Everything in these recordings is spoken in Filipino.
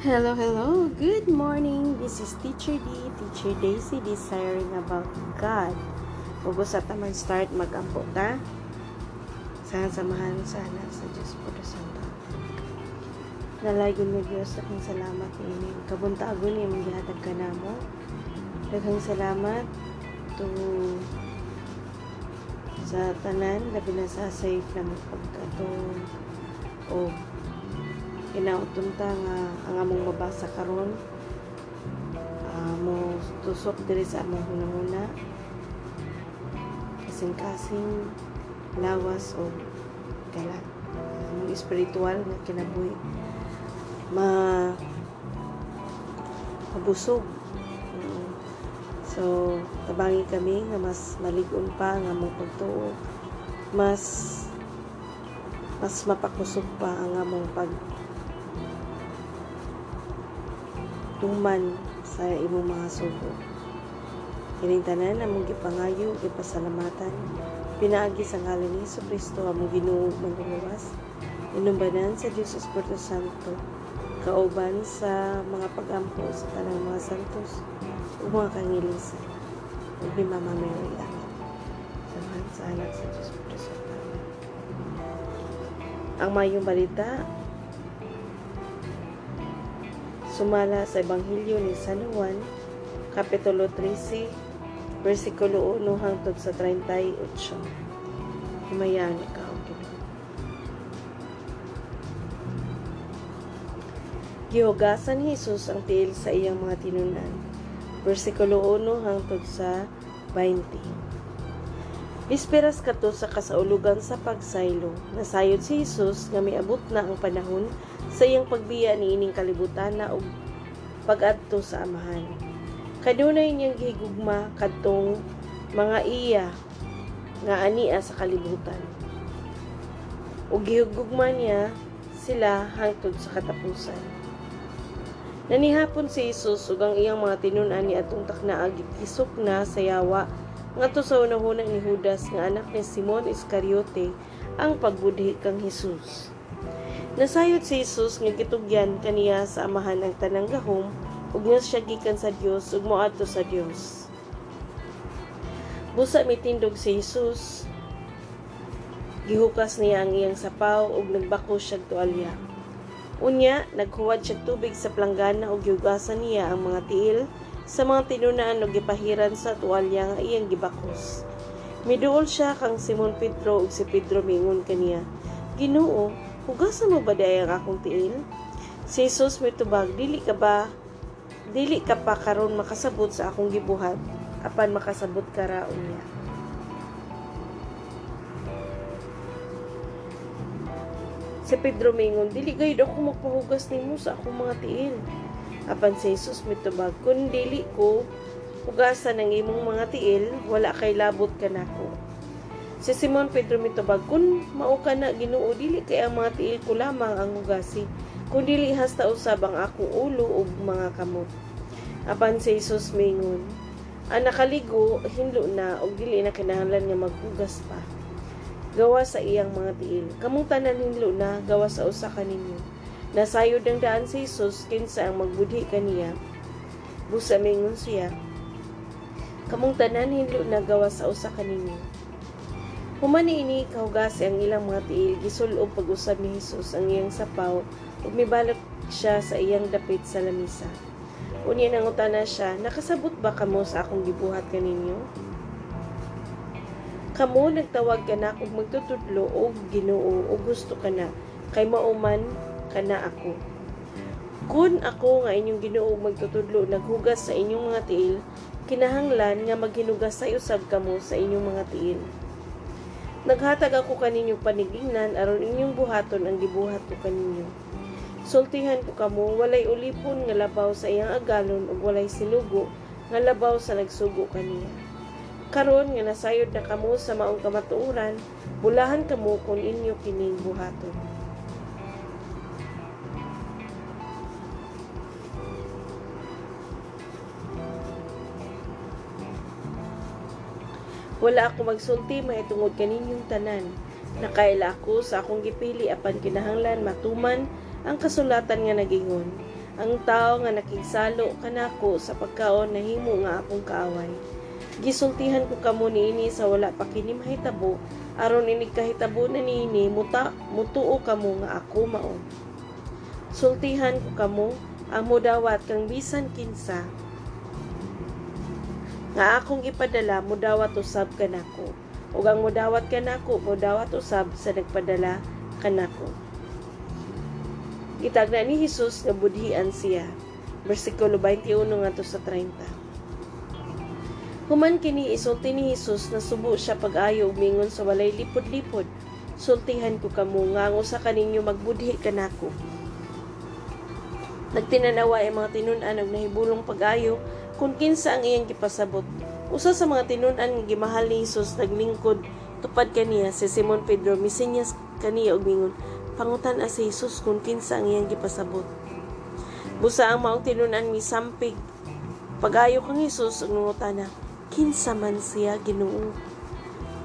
Hello, hello. Good morning. This is Teacher D, Teacher Daisy, desiring about God. Ugo sa taman start mag-ampo ta. Sana samahan sana sa Diyos po na Santo. Nalagin mo Diyos, akong salamat ini. Kabuntago ni mong gihatag ka na mo. Daghang salamat to sa tanan, labi na sa safe na magpagkatong o kinauton ta nga ang among mabasa karon. Uh, mo tusok diri sa among hunahuna. Kasing-kasing lawas o kalat among espiritual nga kinabuhi. Ma mabusog. Mm. so tabangi kami nga mas maligon pa nga among pagtuo. Mas mas mapakusog pa ang among pag tuman sa imong mga sugo. Kining tanan among gipangayo gipasalamatan pinaagi sa ngalan ni Hesus Kristo among Ginoo manluluwas inumbanan sa Dios Espiritu Santo kauban sa mga pagampo sa tanang mga santos ug mga kangilisan ug ni Mama Mary Amen. Salamat sa anak sa Dios Espiritu Santo. Ang mayong balita sumala sa Ebanghelyo ni San Juan, Kapitulo 13, versikulo 1 hangtod sa 38. Himayaan ikaw, Ginoo. Gihugasan ni Jesus ang tiil sa iyang mga tinunan. Versikulo 1 hangtod sa 20. Bisperas kato sa kasaulugan sa pagsaylo, nasayod si Jesus nga miabot na ang panahon sa iyang pagbiya ni ining kalibutan na og pag-adto sa amahan. Kadunay niyang gihigugma kadtong mga iya nga ania sa kalibutan. Ug gihugugma niya sila hangtod sa katapusan. Nanihapon si Jesus ug ang iyang mga tinunan ni atong takna agikisok na sa yawa ngadto sa unahuna ni Judas nga anak ni Simon Iscariote ang pagbudhi kang Hesus. Nasayod si Jesus nga gitugyan kaniya sa amahan ang tanang gahom ug nga siya gikan sa Dios ug moadto sa Dios. Busa mitindog si Jesus. Gihukas niya ang iyang sapaw ug nagbako siya tuwalya. Unya, naghuwad siya tubig sa planggana ug gihugasan niya ang mga tiil sa mga tinunaan ug gipahiran sa tuwalya nga iyang gibakos. Miduol siya kang Simon Pedro ug si Pedro mingon kaniya, Ginoo, hugasan mo ba day ang akong tiil? Si Jesus mitubag, dili ka ba dili ka pa karon makasabot sa akong gibuhat apan makasabot ka raon niya. Si Pedro mingon, dili gayud ako magpahugas nimo sa akong mga tiil. Apan si Jesus mitubag, kun dili ko hugasan ang imong mga tiil, wala kay labot ka nako. Si Simon Pedro mitubag, kun mao ka na Ginoo dili kay ang mga tiil ko lamang ang hugasi, kun dili hasta usab ang akong ulo ug mga kamot. Apan si Jesus mingon, ang nakaligo hinlo na ug dili na kinahanglan nga maghugas pa. Gawa sa iyang mga tiil. Kamong tanan hinlo na gawa sa usa kaninyo. Nasayod ang daan si Jesus kinsa ang magbudhi kaniya. Busa mingon siya, kamong tanan hinlo na gawa sa usa kaninyo. Humani ini kahugasi ang ilang mga tiil, gisulob pag-usab ni Jesus ang iyang sapaw ug mibalot siya sa iyang dapit sa lamisa. Unya nangutana siya, nakasabot ba kamo sa akong gibuhat kaninyo? Kamo nagtawag ka na kung magtutudlo o ginoo o gusto ka na, kay mauman ka na ako. Kung ako nga inyong ginoo magtutudlo, naghugas sa inyong mga tiil, kinahanglan nga maghinugas sa usab kamo sa inyong mga tiil. Naghatag ako kaninyo panigingnan aron inyong buhaton ang gibuhat ko kaninyo. Sultihan ko kamo walay ulipon nga labaw sa iyang agalon ug walay sinugo nga labaw sa nagsugo kaniya. Karon nga nasayod na kamo sa maong kamatuoran, bulahan kamo kung inyo kining buhaton. Wala ako magsulti mahitungod kaninyong tanan. Nakaila ako sa akong gipili apan kinahanglan matuman ang kasulatan nga nagingon. ang tao nga nakigsalo kanako sa pagkaon nahimo nga akong kaaway gisultihan ko kamo niini sa wala pa kini mahitabo aron ini kahitabo na niini muta mutuo kamo nga ako mao sultihan ko kamo ang mudawat kang bisan kinsa nga akong ipadala mudawat usab kanako ug ang mudawat kanako mudawat usab sa nagpadala kanako Gitagna ni Jesus nga budhian siya. Versikulo 21 ngadto sa 30. Human kini isulti ni Jesus na subo siya pag-ayo ug mingon sa walay lipod-lipod. Sultihan ko kamo nga ang usa kaninyo magbudhi kanako. Nagtinanawa ang mga tinun-an nahibulong pag-ayo kung kinsa ang iyang gipasabot. Usa sa mga tinun-an nga gimahal ni Jesus naglingkod tupad kaniya si Simon Pedro misinyas kaniya og mingon pangutan as si Jesus kung kinsa ang iyang gipasabot. Busa ang maong tinunan mi sampig. Pagayo kang Jesus ang nungutana, kinsa man siya Ginoo.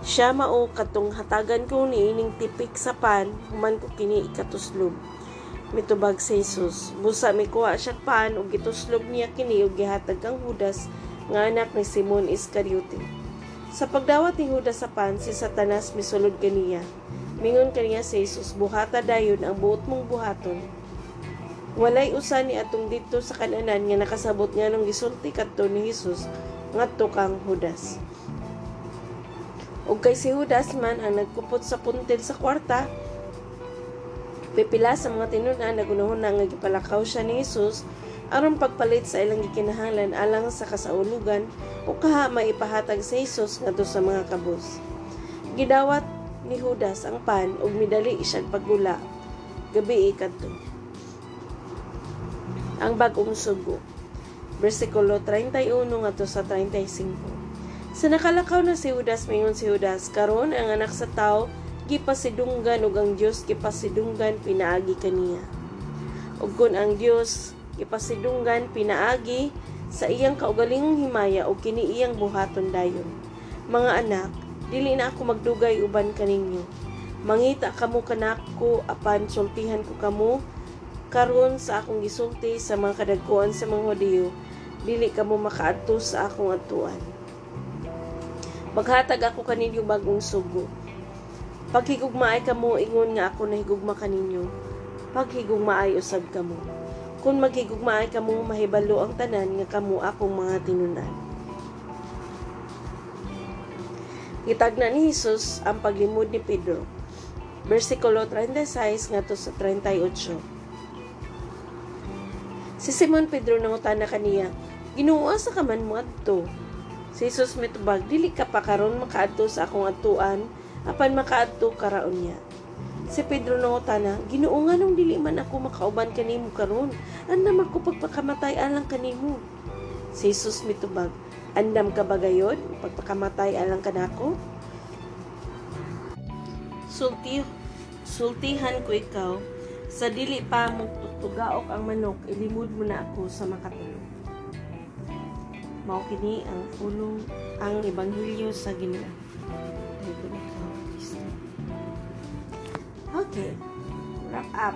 Siya mao katong hatagan ko ni ining tipik sa pan, human ko kini ikatuslob. Mitubag si Jesus. Busa mi kuha siya pan ug gituslob niya kini ug gihatag kang Judas nga anak ni Simon Iscariote. Sa pagdawat ni Judas sa pan, si Satanas misulod kaniya. Mingon kaniya sa Jesus, buhata dayon ang buot mong buhaton. Walay usa ni atong dito sa kananan nga nakasabot nga nung gisulti kadto ni Jesus ngadto kang Judas. Ug kay si Judas man ang nagkupot sa puntel sa kwarta, pipila sa mga tinunan nagunahon na nga siya ni Jesus aron pagpalit sa ilang gikinahanglan alang sa kasaulugan o kaha maipahatag sa Jesus ngadto sa mga kabus. Gidawat ni Judas ang pan ug midali siya paggula. Gabi kadto. Ang bagong sugo. Versikulo 31 ngadto sa 35. Sa nakalakaw na si Judas mayon si Judas karon ang anak sa tao gipasidunggan ug ang Dios gipasidunggan pinaagi kaniya. Ug kun ang Dios gipasidunggan pinaagi sa iyang kaugalingong himaya o kini iyang buhaton dayon. Mga anak, dili na ako magdugay uban kaninyo mangita kamo kanako apan sultihan ko kamo karon sa akong gisulti sa mga kadagkuan sa mga Hudiyo dili kamo makaadto sa akong atuan maghatag ako kaninyo bagong sugo paghigugmaay kamo ingon nga ako nahigugma kaninyo paghigugmaay usab kamo kung maghigugmaay kamo mahibalo ang tanan nga kamo akong mga tinunan Gitagna ni Jesus ang paglimod ni Pedro. Versikulo 36 ngadto sa 38. Si Simon Pedro nangutan na kaniya, Ginoo sa ka man mo adto. Si Jesus mitubag, dili ka pa karon makaadto sa akong atuan, apan makaadto karaon niya. Si Pedro nangutan na, Ginoo nga nung dili man ako makauban kanimo karon, andam ako pagpakamatay alang kanimo. Si Jesus mitubag, Andam ka ba gayon? Pagpakamatay alang ka nako? Sulti, sultihan ko ikaw, sa dili pa mo tugaok ang manok, ilimod mo na ako sa makatulog. Mao kini ang pulong ang ebanghelyo sa Ginoo. Okay. Wrap up.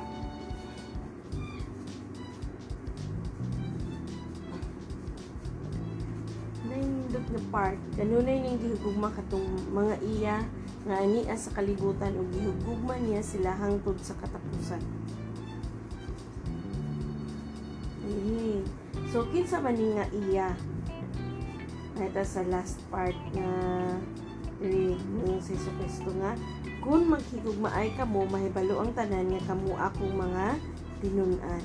nindot nga part. Kanunay ning gihugugma katong mga iya nga ania sa kalibutan ug gihugugma niya sila hangtod sa katapusan. Eh, so kinsa man ni nga iya? Ito sa last part nga diri ng si Kristo nga kung maghigugmaay kamo mahibalo ang tanan nga kamo akong mga tinunan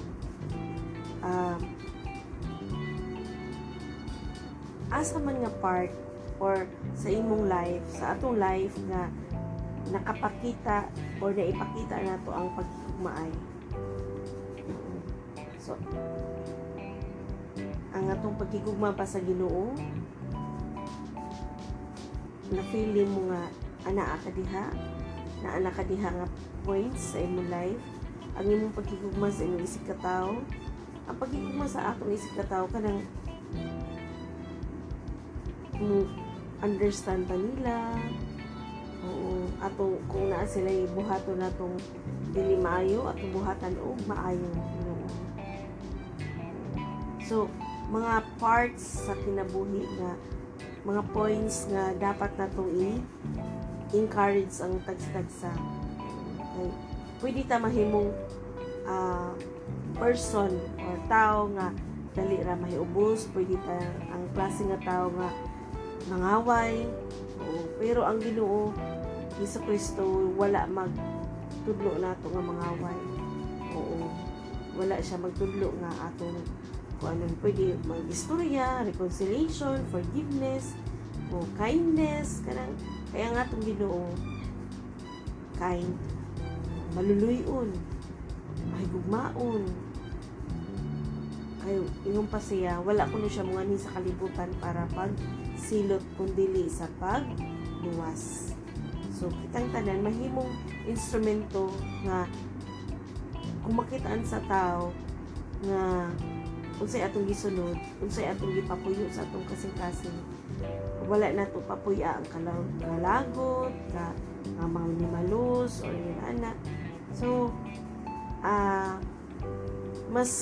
um, asa man nga part or sa imong life, sa atong life nga nakapakita or naipakita nato ang pagkugmaay. So, ang atong pagkigugma pa sa Ginoo na feeling mo nga ana ka diha na ana ka diha nga points sa imong life. Ang imong pagkigugma sa imong isig katawo ang pagkigugma sa atong isig katawo kanang mo understand pa nila. Oo ato kung naa sila buhaton natong dili maayo atong buhatan og maayo. Ginoo So, mga parts sa kinabuhi nga mga points nga dapat natong i-encourage ang tagsa-tagsa. Okay? Pwede ta mahimong uh, person or tao nga dali ra mahiubos, pwede ta ang klase nga tao nga nangaway. Oo, pero ang Ginoo Hesus Kristo wala mag tudlo nato nga mangaway. Oo. Wala siya magtudlo nga atong kung anong pwede mag-istorya, reconciliation, forgiveness, o kindness, kanang kaya nga itong ginoo kind, maluluyon, mahigugmaon, ay yung pasaya, wala ko na siya mga ni sa kalibutan para pag silot kundili sa pagluwas. So, kitang tanan, mahimong instrumento nga kung makitaan sa tao nga unsay atong gisunod, unsay atong gipapuyo sa atong kasing-kasing. Wala na to papuya ang kalagot, ka nga mga minimalus or yun ana. So, uh, mas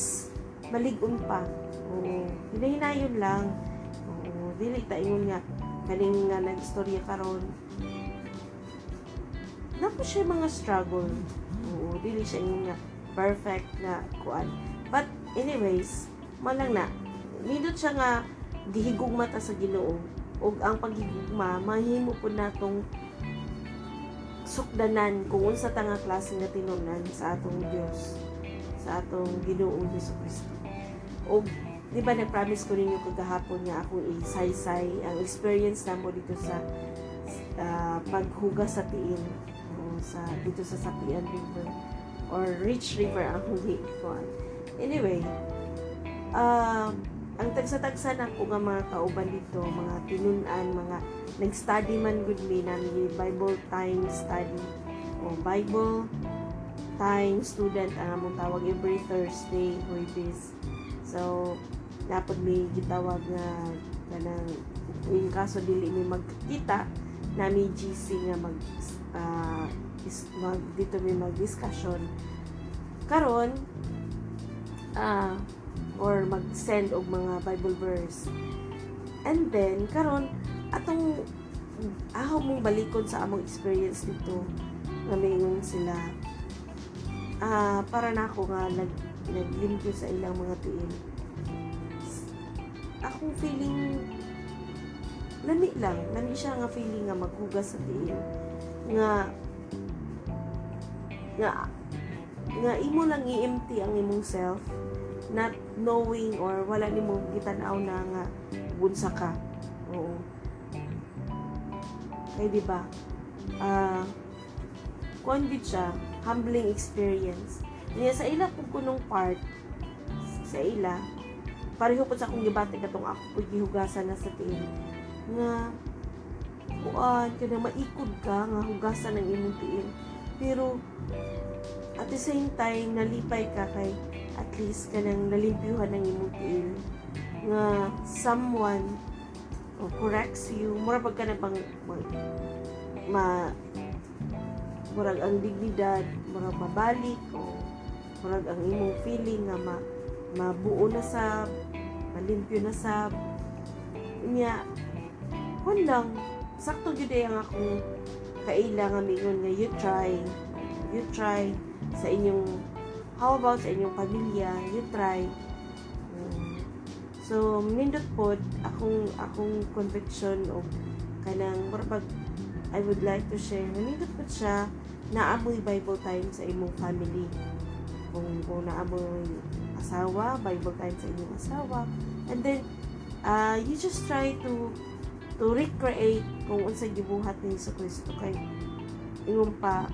maligon pa. Oo, hinahinayon lang. Oo, dili ta ingon nga kaning nga nag-istorya karon. Napo siya mga struggle. Oo, dili siya ingon nga perfect na kuan. But anyways, malang na nindot siya nga gihigugma ta sa Ginoo ug ang paghigugma mahimo pud natong sukdanan kung unsa ta nga klase nga tinunan sa atong Dios sa atong Ginoong Hesus Kristo. Ug di ba nag-promise ko ninyo kagahapon nga ako isaysay ang experience namo dito sa uh, paghugas sa tiin o sa dito sa Sapian River or Rich River ang huli ko. Anyway uh, ang tagsa-tagsa na ko nga mga kauban dito, mga tinunan, mga nag-study man with me na Bible time study o Bible time student ang among tawag every Thursday this. So, napod may gitawag nga kanang in kaso dili mi magkita nami GC nga mag uh, is, mag dito mi mag discussion karon ah uh, or mag-send og mga Bible verse. And then karon atong ahaw mong balikon sa among experience dito nga mingon sila uh, para nako nga nag naglimpyo sa ilang mga tiil. Akong feeling lami lang, lami siya nga feeling nga maghugas sa tiil nga nga nga imo lang i-empty ang imong self not knowing or wala ni mo gitanaw na nga bunsa ka. Oo. Kay di ba? Ah uh, siya, humbling experience. Niya sa ila kung kunong part sa ila pareho po sa akong gibati katong ako pud gihugasan na sa tiil nga kuan kada maikod ka nga hugasan ng imong tiil pero at the same time nalipay ka kay at least kanang nalimpyuhan ng imong tiil. Nga someone o corrects you mura pag ka na pang ma, murag ang dignidad murag mabalik o murag ang imong feeling nga ma, mabuo na sa malimpyo na sa niya kun lang sakto gyud ang akong kaila nga mingon nga you try you try sa inyong How about sa inyong pamilya? You try. So, nindot po, akong, akong conviction o kanang, pag I would like to share, nindot po siya, naamoy Bible time sa imong family. Kung, kung naamoy asawa, Bible time sa inyong asawa. And then, uh, you just try to to recreate kung unsa gibuhat ni Hesus Kristo kay ingon pa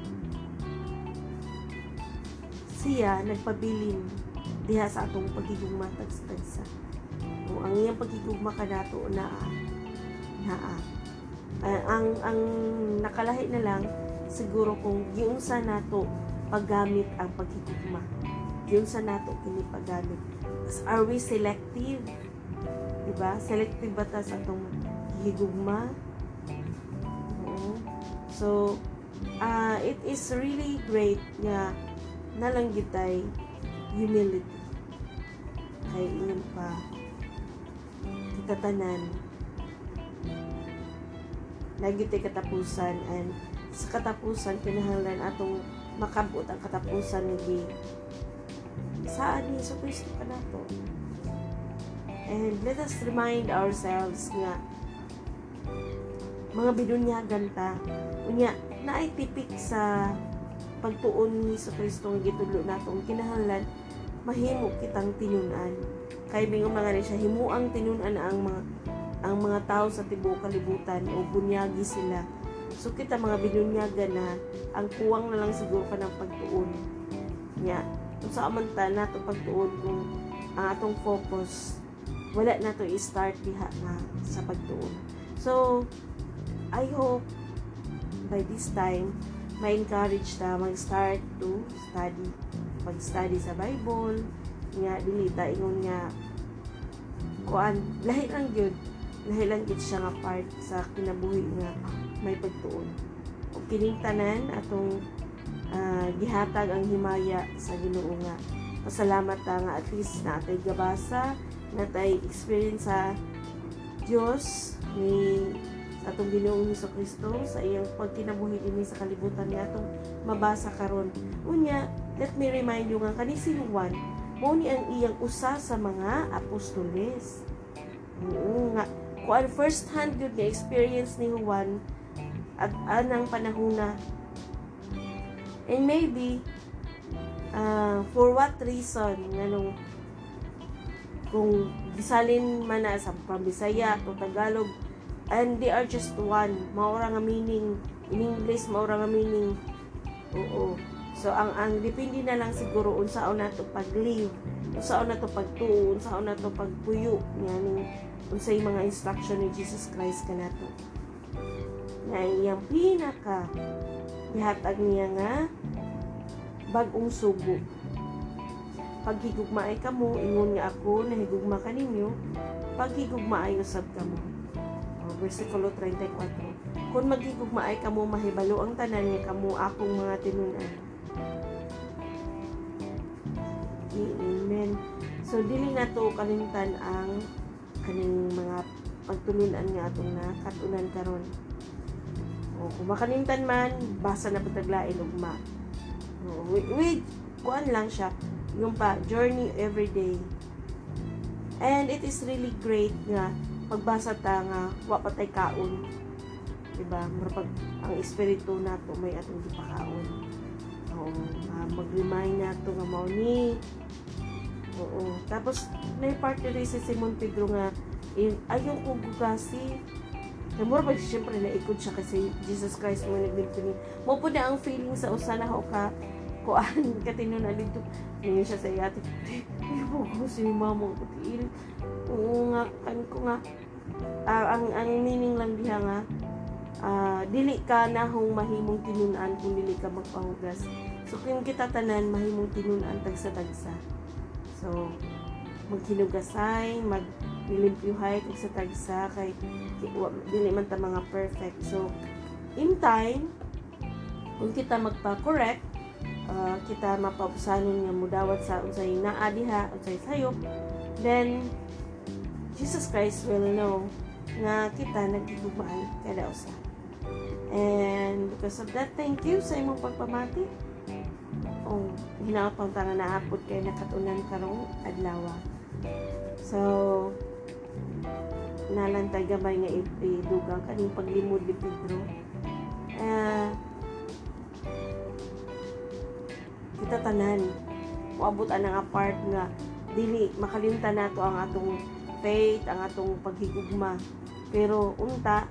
siya nagpabilin diha sa atong pagigugma tagsa o ang iyang pagigugma kanato naa. Naa. Uh, ang ang nakalahi na lang siguro kung giunsa nato paggamit ang pagigugma giunsa nato kini paggamit. Are we selective? Diba? Selective ba ta sa atong higugma Oo. so uh, it is really great nga nalanggitay humility. kay ingon pa kita tanan lagi tay katapusan and sa katapusan kinahanglan atong makabot ang katapusan ni saan ni Yesu Kristo ka nato? And let us remind ourselves nga mga binunyagan ta. Unya naay tipik sa pagtuon ni Yesu Kristo nga gitudlo nato ang kinahanglan mahimo kitang tinunan. Kay mingon mga ni siya himuang tinunan ang mga ang mga tao sa tibuok kalibutan o bunyagi sila. So kita mga binunyagan na ang kuwang na lang siguro pa ng pagtuon nya kung sa amanta nato pagtuon kung ang atong focus wala na to i-start diha nga sa pagtuon. So I hope by this time ma-encourage ta mag-start to study pag-study sa Bible. Nga dili ta ingon nga kuan lahi lang gyud lahi lang gyud siya nga part sa kinabuhi nga may pagtuon. Ug kining tanan atong ah, gihatag ang himaya sa Ginoo nga pasalamat ta nga at least natay gabasa natay experience sa Dios ni atong Ginoong Hesus Kristo sa iyang pagkinabuhi dinhi sa kalibutan nga atong mabasa karon. Unya let me remind you nga kani si Juan mao ni ang iyang usa sa mga apostoles. Oo nga kuan first hand yun nga experience ni Juan at anang panahona and maybe uh, for what reason nganong kung gisalin man na sa Pambisaya o Tagalog and they are just one. Maura nga meaning in English maura nga meaning oo. So ang ang depende na lang siguro unsaon nato pag-live unsaon nato pagtuo unsaon nato pagpuyo. Nga unsay mga instruction ni Jesus Christ kanato nga iyang pinaka gihatag niya nga bag-ong sugo. Paghigugma ay kamo ingon nga ako nahigugma kaninyo paghigugma ay usab kamo versikulo 34 kung maghigugma ay kamo mahibalo ang tanan nga kamo akong mga tinunan Amen. So dili na to kalimtan ang kaning mga pagtulunan nga atong nakatunan karon. O kung makalimtan man, basa na pataglain ugma. O, with, with kuan lang siya, yung pa journey every day. And it is really great nga pagbasa ta nga wa pa tay kaon. Diba? Mura pag ang espiritu nato may atong gipakaon. Oo, uh, mag-remind nato nga mao ni Oo. Tapos, na part rin si Simon Pedro nga, eh, ayaw ko gugasi. Namura pa siyempre naikod siya kasi Jesus Christ mo nagbinto ni. Mo po na ang feeling sa usa na ho ka kuan katino na dito. Ngayon siya sa iyati. Ay, ko si mama ko. Oo nga, kan ko nga. ah, ang ang meaning lang diha nga ah, dili ka na hong mahimong tinunan kung dili ka magpahugas. So kung kita tanan mahimong tinunan tagsa-tagsa. So, maghinugasay, mag nilimpyuhay kag sa tagsa kay dili man ta mga perfect. So, in time, kung kita magpa-correct, ah, kita mapabusanon nga mudawat sa unsay naa diha, unsay sayop, then Jesus Christ will know nga kita nagtigumaan kada usa. And because of that, thank you sa imong pagpamati o hinapang tanga naapod kay nakatunan karong adlaw. So nalantay gamay nga idugang kaning paglimod ni Pedro. Ah kita tanan moabot ang nga part nga dili makalimtan nato ang atong faith, ang atong paghigugma. Pero unta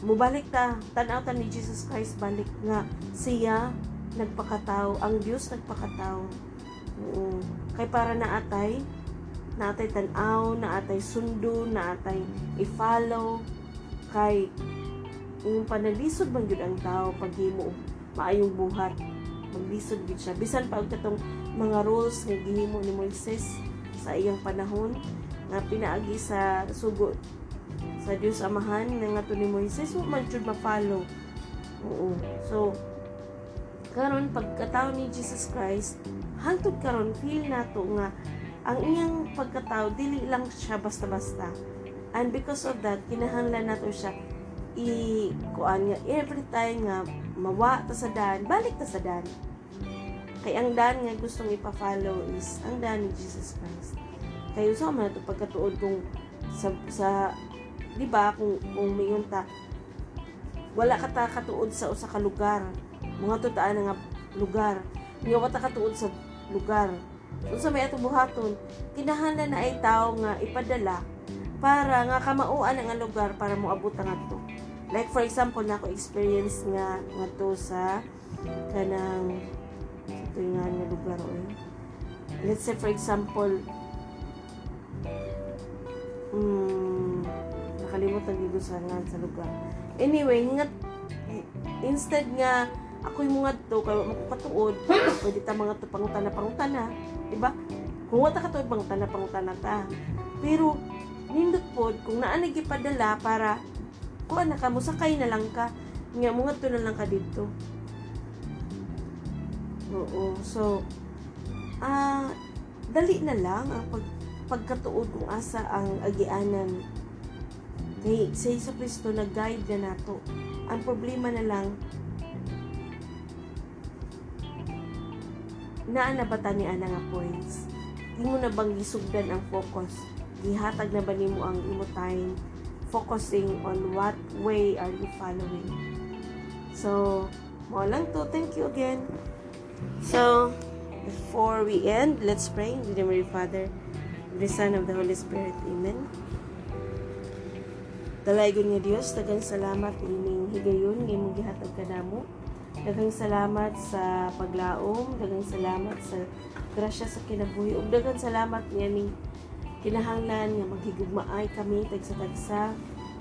mubalik ta tan-aw ta ni Jesus Christ balik nga siya nagpakatao, ang Dios nagpakatao. Oo. Kay para naatay, naatay tanaw, naatay sundo, naatay i-follow, kay yung panalisod man gyud ang tao paghimo maayong buhat maglisod gyud siya bisan pa og mga rules nga gihimo ni Moises sa iyang panahon nga pinaagi sa sugo sa Dios Amahan nga nga ni Moises wa man jud ma-follow. Oo. So karon pagkatao ni Jesus Christ hangtod karon feel nato nga ang iyang pagkatao dili lang siya basta-basta. And because of that kinahanglan nato siya i kuan nga every time nga mawa ta sa dan balik ta sa dan kay ang dan nga gustong ipa-follow is ang dan ni Jesus Christ kayo sa man ito pagkatuod kung sa, sa di ba kung kung mayon ta wala ka ta katuod sa usa ka lugar mga tutaan nga lugar nga wata katuod sa lugar Unsa may atong buhaton, kinahanglan na ay tao nga ipadala para nga kamauan ang lugar para moabot ang ato. Like for example, na ako experience nga nga to sa kanang ito nga nga lugar oy. Let's say for example, mm, nakalimutan dito sa nga sa lugar. Anyway, nga instead nga ako yung mga to kay mo katuod. Pwede ta mga to pangutana pangutana di ba kung wata katuod pangutana pangutana ta. Pero nindot pod kung naa gipadala para kuan na ka mo sakay na lang ka. Nga mga to na lang ka dito. Oo so ah dali na lang ang pag pagkatuod kung asa ang agianan. Kay sa Iso Kristo nag-guide na nato. Ang problema na lang naa na ba tani ana nga points? Di mo na bang gisugdan ang focus? Gihatag na ba nimo ang imo time focusing on what way are you following? So mo lang to. Thank you again. So before we end let's pray. In the name of the father the son of the holy spirit amen Dalaygon nga Dios, dagang salamat ining higayon nga imong gihatag kanamo. Daghang salamat sa paglaom, daghang salamat sa grasya sa kinabuhi, ug daghang salamat niya ning kinahanglan nga maghigugmaay kami tagsa tagsa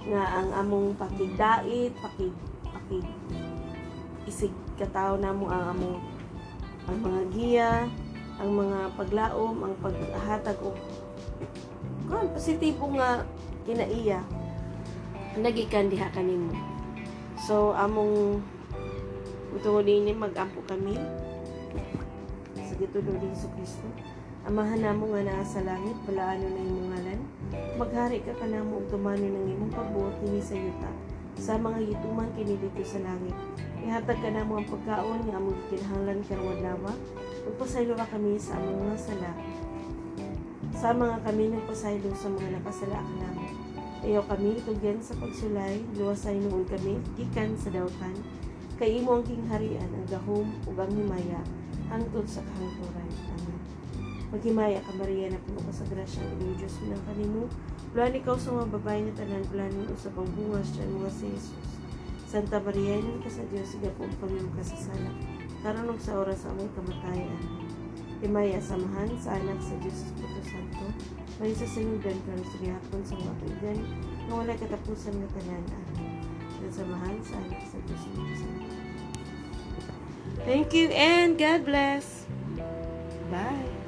nga ang among pakigdait, pakig pakig isig kataw namo ang among ang mga giya, ang mga paglaom, ang paghatag og kon positibo nga kinaiya nagikan diha kanimo. So among Utong ni magampo kami sa gitulo ni Hesus Kristo. Amahan namo nga naa sa langit, balaano na imong ngalan. Maghari ka kanamo ug tumano ng imong pagbuot kini sa yuta. Sa mga yutuman kini dito sa langit. Ihatag ka namo ang pagkaon nga among kinahanglan karong adlaw. Ugpasaylo ka kami sa among mga sala. Sa mga kami nagpasaylo sa mga nakasala ka namo. Ayaw kami tugyan sa pagsulay, luwasay noon kami, gikan sa dawtan kay imo ang kingharian ang gahom ug ang himaya hangtod sa kahangturan. Amen. Maghimaya ka Maria na puno ka sa grasya ng Diyos minang kanimo. Bulan ikaw sa mga babae nga tanan bulan usab ang bunga siya mga si Jesus. Santa Maria, inan ka sa Diyos, siga pamilyo ka sa sala. Karon ug sa oras sa among kamatayan. Himaya samahan sa anak sa Diyos Espiritu Santo may sasaludan kami sa gihapon sa mga kaibigan na wala katapusan na tanan ah, at samahan sa anak sa Diyos Thank you and God bless. Bye.